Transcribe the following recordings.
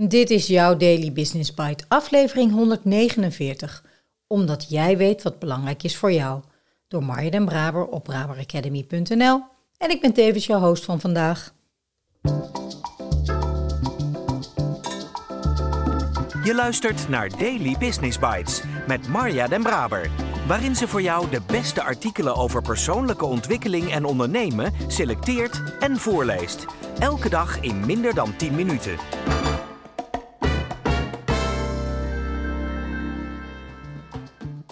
Dit is jouw Daily Business Bite, aflevering 149. Omdat jij weet wat belangrijk is voor jou. Door Marja den Braber op braberacademy.nl. En ik ben tevens jouw host van vandaag. Je luistert naar Daily Business Bites met Marja den Braber. Waarin ze voor jou de beste artikelen over persoonlijke ontwikkeling en ondernemen selecteert en voorleest. Elke dag in minder dan 10 minuten.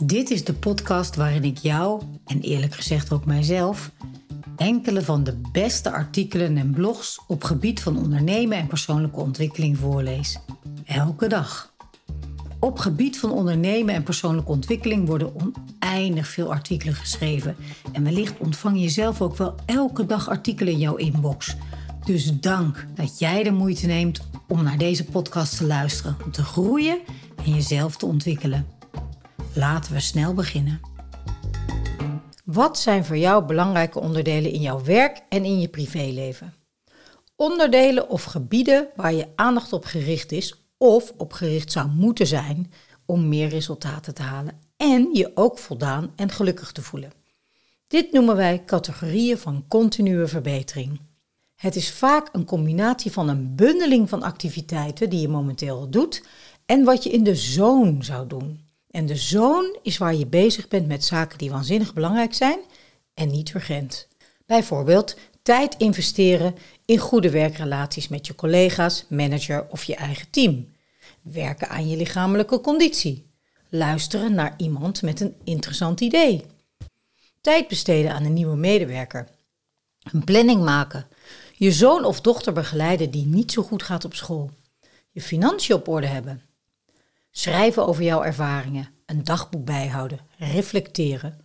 Dit is de podcast waarin ik jou, en eerlijk gezegd ook mijzelf, enkele van de beste artikelen en blogs op gebied van ondernemen en persoonlijke ontwikkeling voorlees. Elke dag. Op gebied van ondernemen en persoonlijke ontwikkeling worden oneindig veel artikelen geschreven. En wellicht ontvang je zelf ook wel elke dag artikelen in jouw inbox. Dus dank dat jij de moeite neemt om naar deze podcast te luisteren, om te groeien en jezelf te ontwikkelen. Laten we snel beginnen. Wat zijn voor jou belangrijke onderdelen in jouw werk en in je privéleven? Onderdelen of gebieden waar je aandacht op gericht is of op gericht zou moeten zijn om meer resultaten te halen en je ook voldaan en gelukkig te voelen. Dit noemen wij categorieën van continue verbetering. Het is vaak een combinatie van een bundeling van activiteiten die je momenteel doet en wat je in de zone zou doen. En de zone is waar je bezig bent met zaken die waanzinnig belangrijk zijn en niet urgent. Bijvoorbeeld tijd investeren in goede werkrelaties met je collega's, manager of je eigen team. Werken aan je lichamelijke conditie. Luisteren naar iemand met een interessant idee. Tijd besteden aan een nieuwe medewerker. Een planning maken. Je zoon of dochter begeleiden die niet zo goed gaat op school. Je financiën op orde hebben. Schrijven over jouw ervaringen. Een dagboek bijhouden. Reflecteren.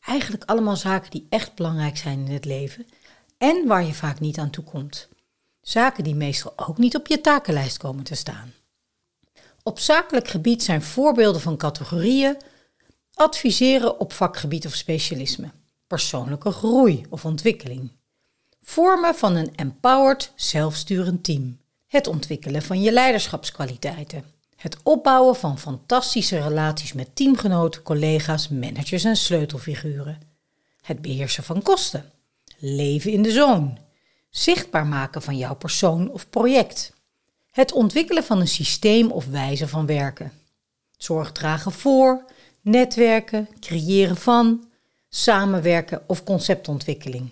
Eigenlijk allemaal zaken die echt belangrijk zijn in het leven en waar je vaak niet aan toe komt. Zaken die meestal ook niet op je takenlijst komen te staan. Op zakelijk gebied zijn voorbeelden van categorieën adviseren op vakgebied of specialisme, persoonlijke groei of ontwikkeling, vormen van een empowered, zelfsturend team, het ontwikkelen van je leiderschapskwaliteiten, het opbouwen van fantastische relaties met teamgenoten, collega's, managers en sleutelfiguren, het beheersen van kosten, leven in de zone, zichtbaar maken van jouw persoon of project, het ontwikkelen van een systeem of wijze van werken. Zorg dragen voor, netwerken, creëren van, samenwerken of conceptontwikkeling.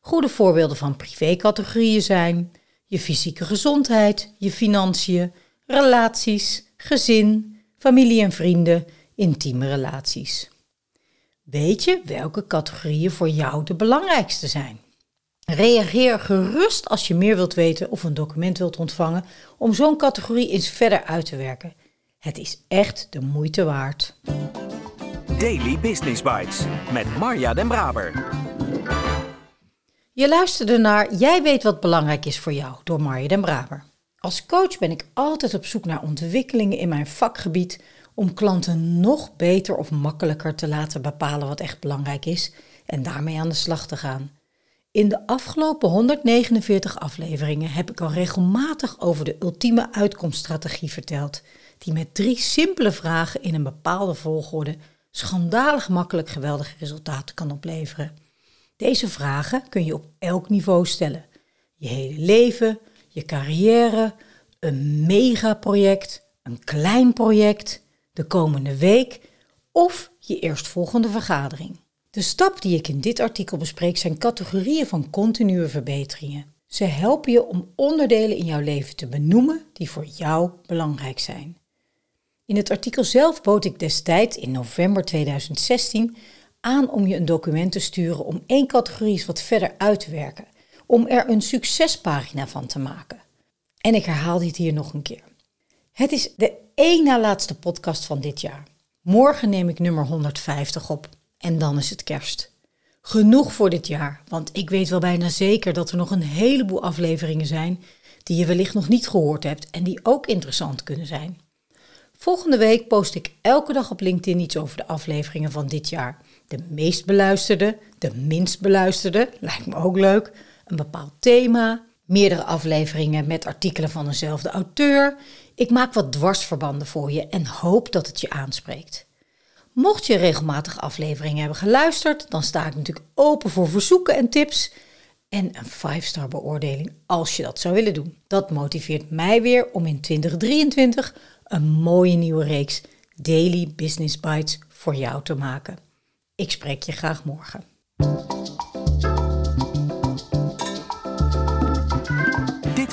Goede voorbeelden van privécategorieën zijn je fysieke gezondheid, je financiën, relaties, gezin, familie en vrienden, intieme relaties. Weet je welke categorieën voor jou de belangrijkste zijn? Reageer gerust als je meer wilt weten of een document wilt ontvangen om zo'n categorie eens verder uit te werken. Het is echt de moeite waard. Daily Business Bites met Marja Den Braber. Je luisterde naar Jij weet wat belangrijk is voor jou door Marja Den Braber. Als coach ben ik altijd op zoek naar ontwikkelingen in mijn vakgebied om klanten nog beter of makkelijker te laten bepalen wat echt belangrijk is en daarmee aan de slag te gaan. In de afgelopen 149 afleveringen heb ik al regelmatig over de ultieme uitkomststrategie verteld, die met drie simpele vragen in een bepaalde volgorde schandalig makkelijk geweldige resultaten kan opleveren. Deze vragen kun je op elk niveau stellen. Je hele leven, je carrière, een megaproject, een klein project, de komende week of je eerstvolgende vergadering. De stap die ik in dit artikel bespreek zijn categorieën van continue verbeteringen. Ze helpen je om onderdelen in jouw leven te benoemen die voor jou belangrijk zijn. In het artikel zelf bood ik destijds in november 2016 aan om je een document te sturen om één categorie wat verder uit te werken, om er een succespagina van te maken. En ik herhaal dit hier nog een keer. Het is de één na laatste podcast van dit jaar. Morgen neem ik nummer 150 op en dan is het kerst. Genoeg voor dit jaar, want ik weet wel bijna zeker dat er nog een heleboel afleveringen zijn die je wellicht nog niet gehoord hebt en die ook interessant kunnen zijn. Volgende week post ik elke dag op LinkedIn iets over de afleveringen van dit jaar. De meest beluisterde, de minst beluisterde, lijkt me ook leuk, een bepaald thema, meerdere afleveringen met artikelen van dezelfde auteur. Ik maak wat dwarsverbanden voor je en hoop dat het je aanspreekt. Mocht je regelmatig afleveringen hebben geluisterd, dan sta ik natuurlijk open voor verzoeken en tips. En een 5-star beoordeling als je dat zou willen doen. Dat motiveert mij weer om in 2023 een mooie nieuwe reeks Daily Business Bites voor jou te maken. Ik spreek je graag morgen.